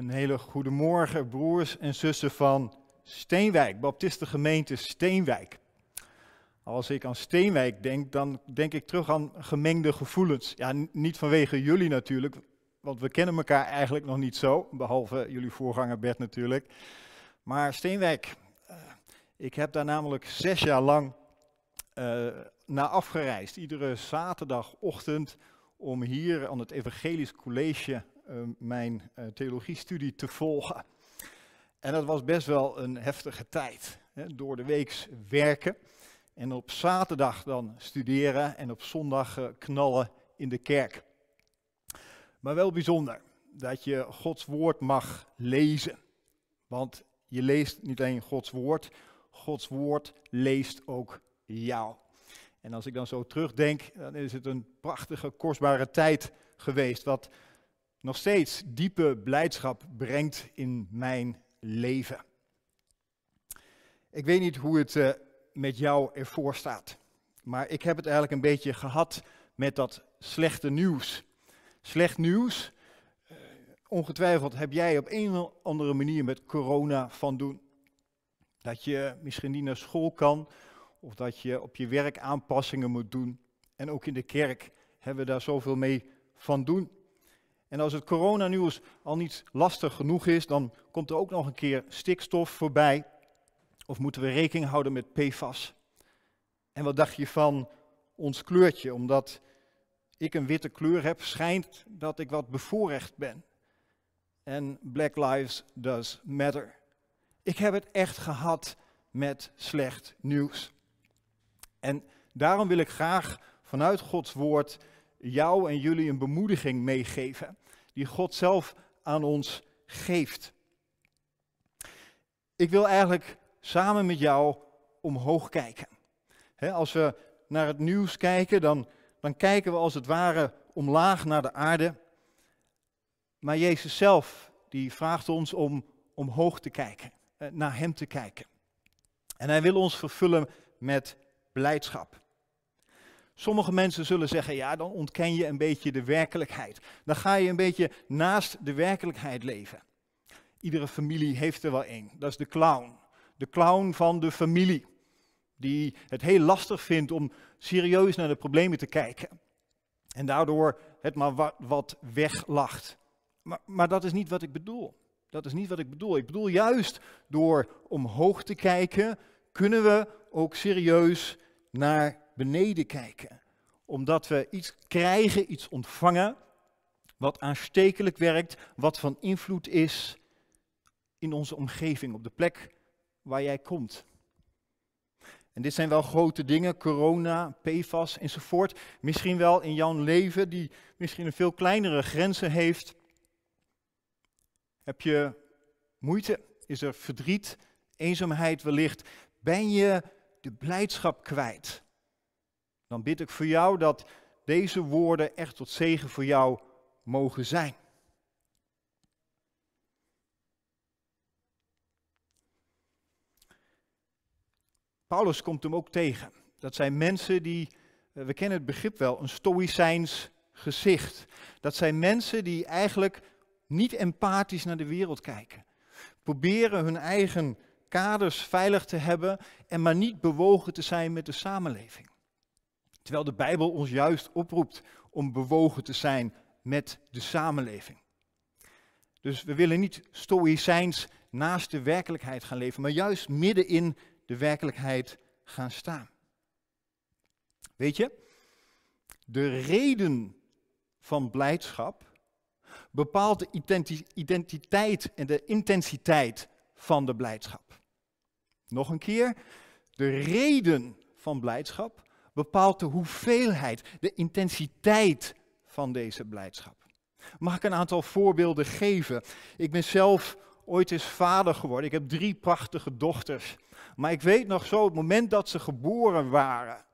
Een hele goede morgen, broers en zussen van Steenwijk, Baptistengemeente Steenwijk. Als ik aan Steenwijk denk, dan denk ik terug aan gemengde gevoelens. Ja, niet vanwege jullie natuurlijk, want we kennen elkaar eigenlijk nog niet zo, behalve jullie voorganger Bert natuurlijk. Maar Steenwijk, uh, ik heb daar namelijk zes jaar lang uh, naar afgereisd. Iedere zaterdagochtend om hier aan het Evangelisch College mijn theologiestudie te volgen. En dat was best wel een heftige tijd. Hè, door de weeks werken en op zaterdag dan studeren en op zondag uh, knallen in de kerk. Maar wel bijzonder dat je Gods woord mag lezen. Want je leest niet alleen Gods woord, Gods woord leest ook jou. En als ik dan zo terugdenk, dan is het een prachtige, kostbare tijd geweest, wat nog steeds diepe blijdschap brengt in mijn leven. Ik weet niet hoe het uh, met jou ervoor staat, maar ik heb het eigenlijk een beetje gehad met dat slechte nieuws. Slecht nieuws, uh, ongetwijfeld heb jij op een of andere manier met corona van doen. Dat je misschien niet naar school kan, of dat je op je werk aanpassingen moet doen. En ook in de kerk hebben we daar zoveel mee van doen. En als het coronanieuws al niet lastig genoeg is, dan komt er ook nog een keer stikstof voorbij. Of moeten we rekening houden met PFAS? En wat dacht je van ons kleurtje? Omdat ik een witte kleur heb, schijnt dat ik wat bevoorrecht ben. En Black Lives Does Matter. Ik heb het echt gehad met slecht nieuws. En daarom wil ik graag vanuit Gods woord jou en jullie een bemoediging meegeven, die God zelf aan ons geeft. Ik wil eigenlijk samen met jou omhoog kijken. als we naar het nieuws kijken, dan, dan kijken we als het ware omlaag naar de aarde. Maar Jezus zelf, die vraagt ons om omhoog te kijken, eh, naar Hem te kijken. En Hij wil ons vervullen met blijdschap. Sommige mensen zullen zeggen, ja, dan ontken je een beetje de werkelijkheid. Dan ga je een beetje naast de werkelijkheid leven. Iedere familie heeft er wel één. Dat is de clown. De clown van de familie. Die het heel lastig vindt om serieus naar de problemen te kijken. En daardoor het maar wat, weglacht. Maar, maar dat is niet wat ik bedoel. Dat is niet wat ik bedoel. Ik bedoel juist door omhoog te kijken, kunnen we ook serieus naar beneden kijken. Omdat we iets krijgen, iets ontvangen, wat aanstekelijk werkt, wat van invloed is in onze omgeving, op de plek waar jij komt. En dit zijn wel grote dingen, corona, PFAS enzovoort. Misschien wel in jouw leven, die misschien een veel kleinere grenzen heeft. Heb je moeite? Is er verdriet, eenzaamheid wellicht? Ben je de blijdschap kwijt? Dan bid ik voor jou dat deze woorden echt tot zegen voor jou mogen zijn. Paulus komt hem ook tegen. Dat zijn mensen die, eh, we kennen het begrip wel, een stoïcijns gezicht. Dat zijn mensen die eigenlijk niet empathisch naar de wereld kijken. Proberen hun eigen kaders veilig te hebben en maar niet bewogen te zijn met de samenleving. Terwijl de Bijbel ons juist oproept om bewogen te zijn met de samenleving. Dus we willen niet stoïcijns naast de werkelijkheid gaan leven, maar juist midden in de werkelijkheid gaan staan. Weet je, de reden van blijdschap bepaalt de identiteit en de intensiteit van de blijdschap. Nog een keer, de reden van blijdschap bepaalt de hoeveelheid, de intensiteit van deze blijdschap. Mag ik een aantal voorbeelden geven? Ik ben zelf ooit eens vader geworden. Ik heb drie prachtige dochters. Maar ik weet nog zo, het moment dat ze geboren waren.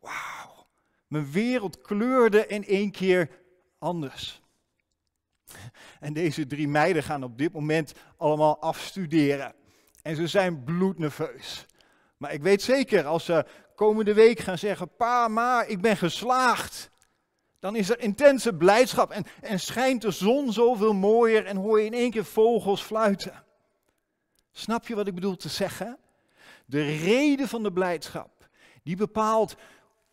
Wauw, mijn wereld kleurde in één keer anders. En deze drie meiden gaan op dit moment allemaal afstuderen. En ze zijn bloednerveus. Maar ik weet zeker, als ze komende week gaan zeggen, pa, ma, ik ben geslaagd. Dan is er intense blijdschap en, en schijnt de zon zoveel mooier en hoor je in één keer vogels fluiten. Snap je wat ik bedoel te zeggen? De reden van de blijdschap, die bepaalt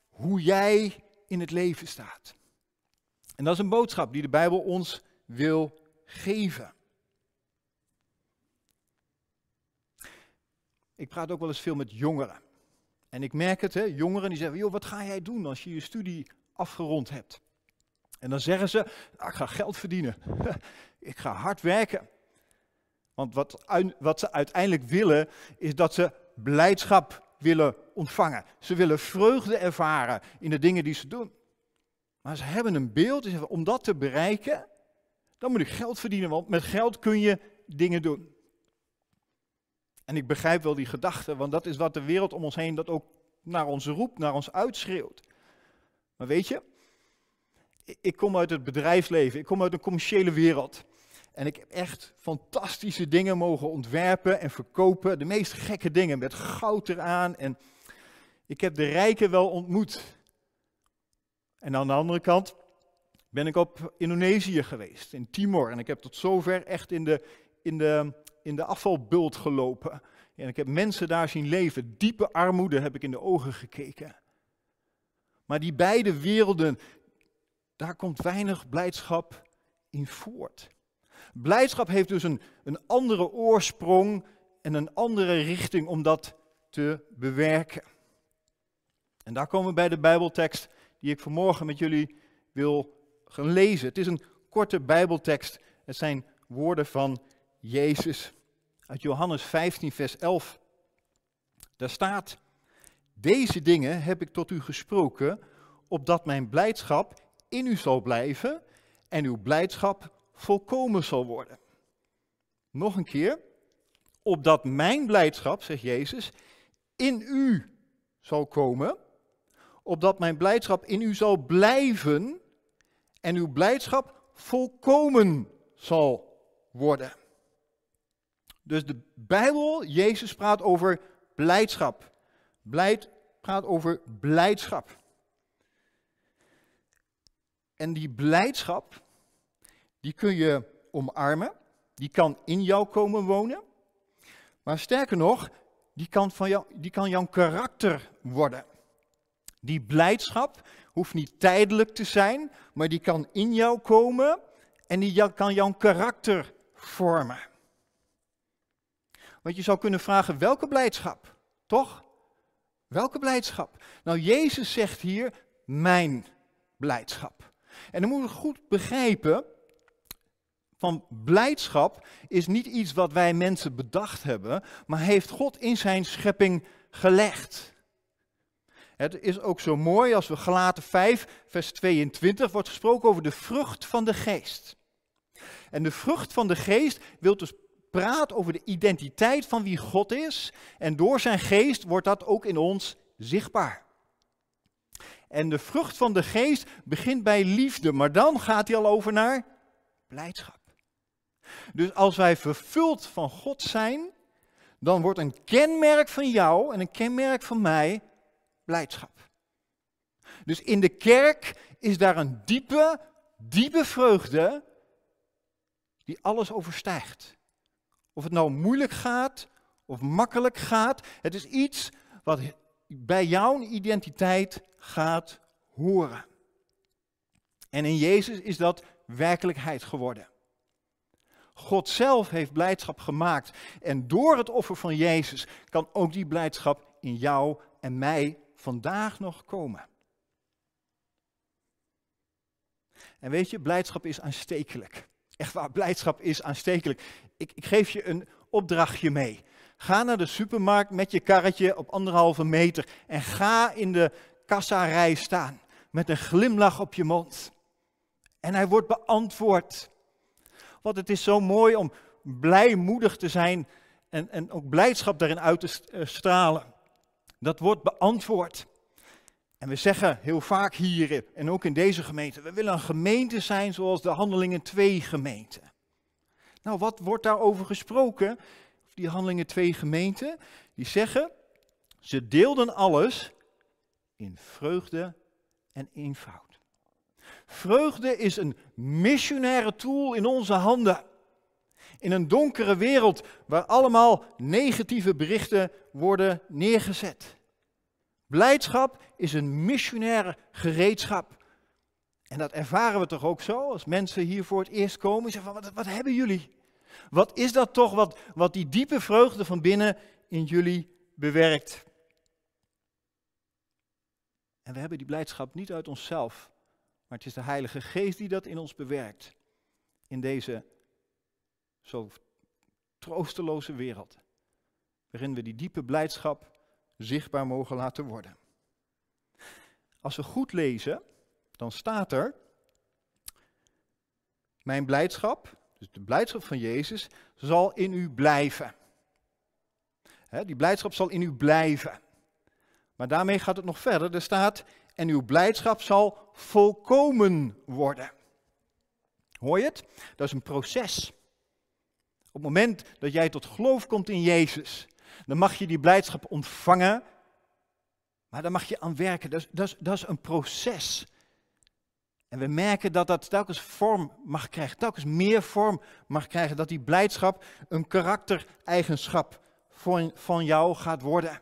hoe jij in het leven staat. En dat is een boodschap die de Bijbel ons wil geven. Ik praat ook wel eens veel met jongeren. En ik merk het, hè, jongeren die zeggen, joh, wat ga jij doen als je je studie afgerond hebt? En dan zeggen ze, nou, ik ga geld verdienen. ik ga hard werken. Want wat, wat ze uiteindelijk willen, is dat ze blijdschap willen ontvangen. Ze willen vreugde ervaren in de dingen die ze doen. Maar ze hebben een beeld, om dat te bereiken, dan moet ik geld verdienen, want met geld kun je dingen doen. En ik begrijp wel die gedachte, want dat is wat de wereld om ons heen dat ook naar ons roept, naar ons uitschreeuwt. Maar weet je, ik kom uit het bedrijfsleven, ik kom uit een commerciële wereld. En ik heb echt fantastische dingen mogen ontwerpen en verkopen. De meest gekke dingen met goud eraan. En ik heb de rijken wel ontmoet. En aan de andere kant ben ik op Indonesië geweest, in Timor. En ik heb tot zover echt in de, in de, in de afvalbult gelopen. En ik heb mensen daar zien leven. Diepe armoede heb ik in de ogen gekeken. Maar die beide werelden, daar komt weinig blijdschap in voort. Blijdschap heeft dus een, een andere oorsprong en een andere richting om dat te bewerken. En daar komen we bij de Bijbeltekst die ik vanmorgen met jullie wil gaan lezen. Het is een korte Bijbeltekst. Het zijn woorden van Jezus uit Johannes 15, vers 11. Daar staat: Deze dingen heb ik tot u gesproken, opdat mijn blijdschap in u zal blijven en uw blijdschap volkomen zal worden. Nog een keer, opdat mijn blijdschap, zegt Jezus, in u zal komen, opdat mijn blijdschap in u zal blijven en uw blijdschap volkomen zal worden. Dus de Bijbel, Jezus praat over blijdschap. Blijd praat over blijdschap. En die blijdschap, die kun je omarmen, die kan in jou komen wonen. Maar sterker nog, die kan, van jou, die kan jouw karakter worden. Die blijdschap hoeft niet tijdelijk te zijn, maar die kan in jou komen en die kan jouw karakter vormen. Want je zou kunnen vragen, welke blijdschap? Toch? Welke blijdschap? Nou, Jezus zegt hier, mijn blijdschap. En dan moeten we goed begrijpen, van blijdschap is niet iets wat wij mensen bedacht hebben, maar heeft God in zijn schepping gelegd. Het is ook zo mooi als we Galaten 5, vers 22 wordt gesproken over de vrucht van de geest. En de vrucht van de geest wil dus praat over de identiteit van wie God is. En door zijn geest wordt dat ook in ons zichtbaar. En de vrucht van de geest begint bij liefde, maar dan gaat hij al over naar blijdschap. Dus als wij vervuld van God zijn, dan wordt een kenmerk van jou en een kenmerk van mij blijdschap. Dus in de kerk is daar een diepe, diepe vreugde die alles overstijgt. Of het nou moeilijk gaat of makkelijk gaat, het is iets wat bij jouw identiteit gaat horen. En in Jezus is dat werkelijkheid geworden. God zelf heeft blijdschap gemaakt. En door het offer van Jezus kan ook die blijdschap in jou en mij vandaag nog komen. En weet je, blijdschap is aanstekelijk. Echt waar, blijdschap is aanstekelijk. Ik, ik geef je een opdrachtje mee. Ga naar de supermarkt met je karretje op anderhalve meter en ga in de kassarij staan met een glimlach op je mond. En hij wordt beantwoord. Want het is zo mooi om blijmoedig te zijn en, en ook blijdschap daarin uit te eh, stralen. Dat wordt beantwoord. En we zeggen heel vaak hier en ook in deze gemeente, we willen een gemeente zijn zoals de Handelingen 2 gemeente. Nou, wat wordt daarover gesproken? Die Handelingen 2 gemeente, die zeggen, ze deelden alles in vreugde en eenvoud. Vreugde is een missionaire tool in onze handen. In een donkere wereld waar allemaal negatieve berichten worden neergezet. Blijdschap is een missionaire gereedschap. En dat ervaren we toch ook zo als mensen hier voor het eerst komen. en Zeggen van, wat, wat hebben jullie? Wat is dat toch wat, wat die diepe vreugde van binnen in jullie bewerkt? En we hebben die blijdschap niet uit onszelf, maar het is de Heilige Geest die dat in ons bewerkt. In deze zo troosteloze wereld. Waarin we die diepe blijdschap zichtbaar mogen laten worden. Als we goed lezen, dan staat er, mijn blijdschap, dus de blijdschap van Jezus, zal in u blijven. die blijdschap zal in u blijven. Maar daarmee gaat het nog verder. Er staat, en uw blijdschap zal volkomen worden. Hoor je het? Dat is een proces. Op het moment dat jij tot geloof komt in Jezus, dan mag je die blijdschap ontvangen, maar daar mag je aan werken. Dat is, dat is, dat is een proces. En we merken dat dat telkens vorm mag krijgen, telkens meer vorm mag krijgen, dat die blijdschap een karaktereigenschap van, van jou gaat worden.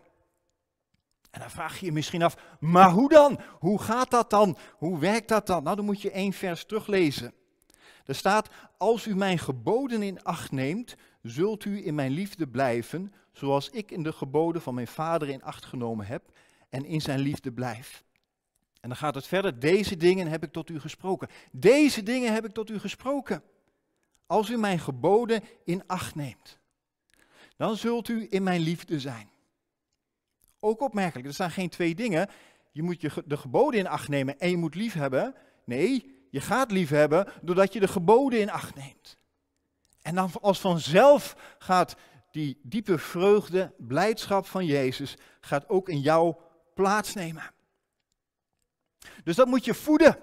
En dan vraag je je misschien af, maar hoe dan? Hoe gaat dat dan? Hoe werkt dat dan? Nou, dan moet je één vers teruglezen. Er staat, als u mijn geboden in acht neemt, zult u in mijn liefde blijven, zoals ik in de geboden van mijn vader in acht genomen heb en in zijn liefde blijf. En dan gaat het verder, deze dingen heb ik tot u gesproken. Deze dingen heb ik tot u gesproken. Als u mijn geboden in acht neemt, dan zult u in mijn liefde zijn. Ook opmerkelijk, er staan geen twee dingen. Je moet je de geboden in acht nemen en je moet lief hebben. Nee, je gaat lief hebben doordat je de geboden in acht neemt. En dan als vanzelf gaat die diepe vreugde, blijdschap van Jezus, gaat ook in jou plaatsnemen. Dus dat moet je voeden.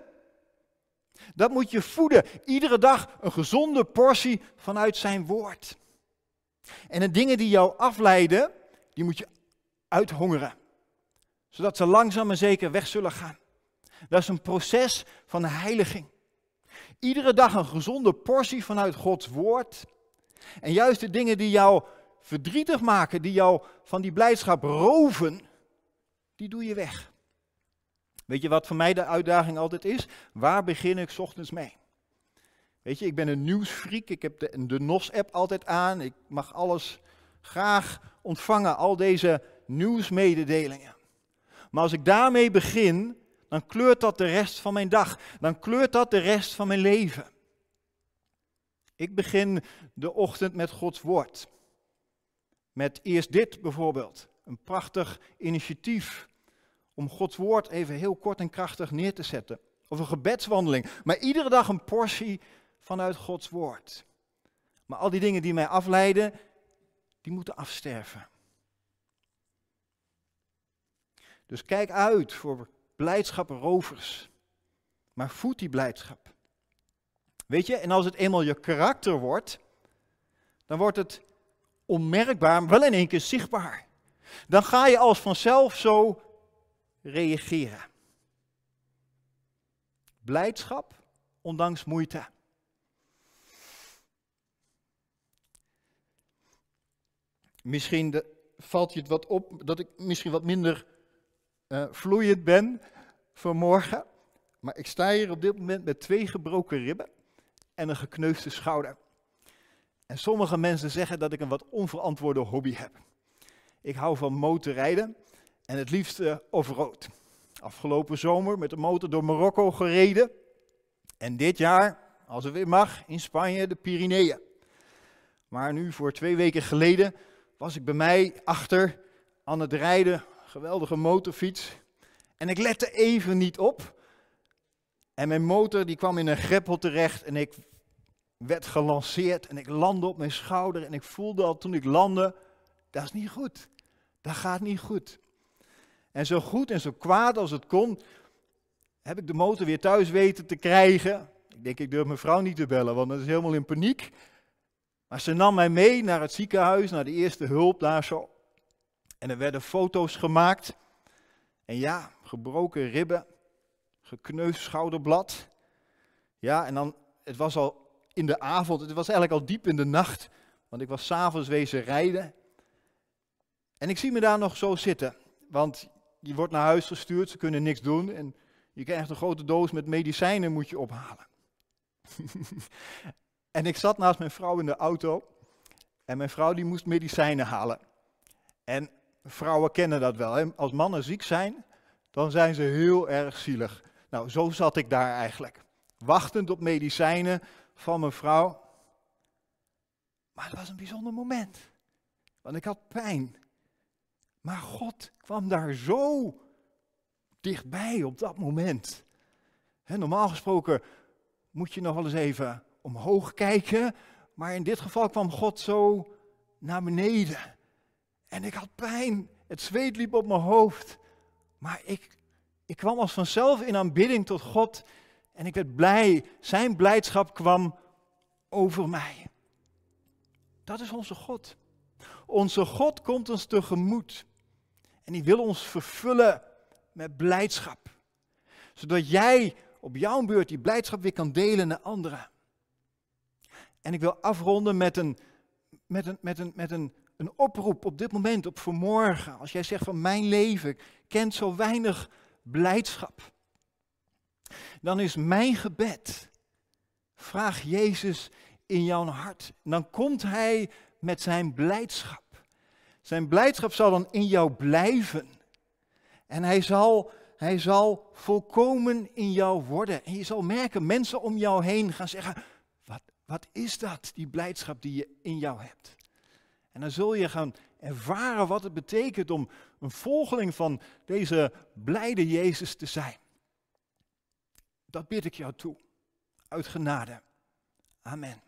Dat moet je voeden. Iedere dag een gezonde portie vanuit zijn woord. En de dingen die jou afleiden, die moet je uithongeren. Zodat ze langzaam en zeker weg zullen gaan. Dat is een proces van heiliging. Iedere dag een gezonde portie vanuit Gods woord. En juist de dingen die jou verdrietig maken, die jou van die blijdschap roven, die doe je weg. Weet je wat voor mij de uitdaging altijd is? Waar begin ik ochtends mee? Weet je, ik ben een nieuwsfreak, ik heb de, de NOS-app altijd aan, ik mag alles graag ontvangen, al deze nieuwsmededelingen. Maar als ik daarmee begin, dan kleurt dat de rest van mijn dag. Dan kleurt dat de rest van mijn leven. Ik begin de ochtend met Gods woord. Met eerst dit bijvoorbeeld. Een prachtig initiatief om Gods woord even heel kort en krachtig neer te zetten. Of een gebedswandeling. Maar iedere dag een portie vanuit Gods woord. Maar al die dingen die mij afleiden, die moeten afsterven. Dus kijk uit voor blijdschaprovers. Maar voed die blijdschap. Weet je, en als het eenmaal je karakter wordt, dan wordt het onmerkbaar, wel in één keer zichtbaar. Dan ga je als vanzelf zo reageren. Blijdschap, ondanks moeite. Misschien valt je het wat op dat ik misschien wat minder uh, vloeiend ben vanmorgen. Maar ik sta hier op dit moment met twee gebroken ribben en een gekneusde schouder. En sommige mensen zeggen dat ik een wat onverantwoorde hobby heb. Ik hou van motorrijden en het liefst uh, off-road. Afgelopen zomer met de motor door Marokko gereden. En dit jaar, als het weer mag, in Spanje de Pyreneeën. Maar nu, voor twee weken geleden, was ik bij mij achter aan het rijden geweldige motorfiets. En ik lette even niet op. En mijn motor die kwam in een greppel terecht en ik werd gelanceerd en ik landde op mijn schouder en ik voelde al toen ik landde, dat is niet goed. Dat gaat niet goed. En zo goed en zo kwaad als het kon, heb ik de motor weer thuis weten te krijgen. Ik denk, ik durf mijn vrouw niet te bellen, want dat is helemaal in paniek. Maar ze nam mij mee naar het ziekenhuis, naar de eerste hulp daar zo. En er werden foto's gemaakt. En ja, gebroken ribben, gekneusd schouderblad. Ja, en dan, het was al in de avond, het was eigenlijk al diep in de nacht, want ik was s'avonds wezen rijden. En ik zie me daar nog zo zitten, want je wordt naar huis gestuurd, ze kunnen niks doen en je krijgt een grote doos met medicijnen moet je ophalen. en ik zat naast mijn vrouw in de auto en mijn vrouw die moest medicijnen halen. En vrouwen kennen dat wel. Hè? Als mannen ziek zijn, dan zijn ze heel erg zielig. Nou, zo zat ik daar eigenlijk. Wachtend op medicijnen van mijn vrouw. Maar het was een bijzonder moment. Want ik had pijn. Maar God kwam daar zo dichtbij op dat moment. normaal gesproken moet je nog wel eens even omhoog kijken. Maar in dit geval kwam God zo naar beneden. En ik had pijn. Het zweet liep op mijn hoofd. Maar ik, ik kwam als vanzelf in aanbidding tot God. En ik werd blij. Zijn blijdschap kwam over mij. Dat is onze God. Onze God komt ons tegemoet. En die wil ons vervullen met blijdschap. Zodat jij op jouw beurt die blijdschap weer kan delen naar anderen. En ik wil afronden met een, met een, met een, met een, een oproep op dit moment, op vanmorgen. Als jij zegt van mijn leven kent zo weinig blijdschap. Dan is mijn gebed, vraag Jezus in jouw hart. Dan komt Hij met zijn blijdschap. Zijn blijdschap zal dan in jou blijven. En hij zal, hij zal volkomen in jou worden. En je zal merken, mensen om jou heen gaan zeggen, wat, wat is dat, die blijdschap die je in jou hebt? En dan zul je gaan ervaren wat het betekent om een volgeling van deze blijde Jezus te zijn. Dat bid ik jou toe. Uit genade. Amen.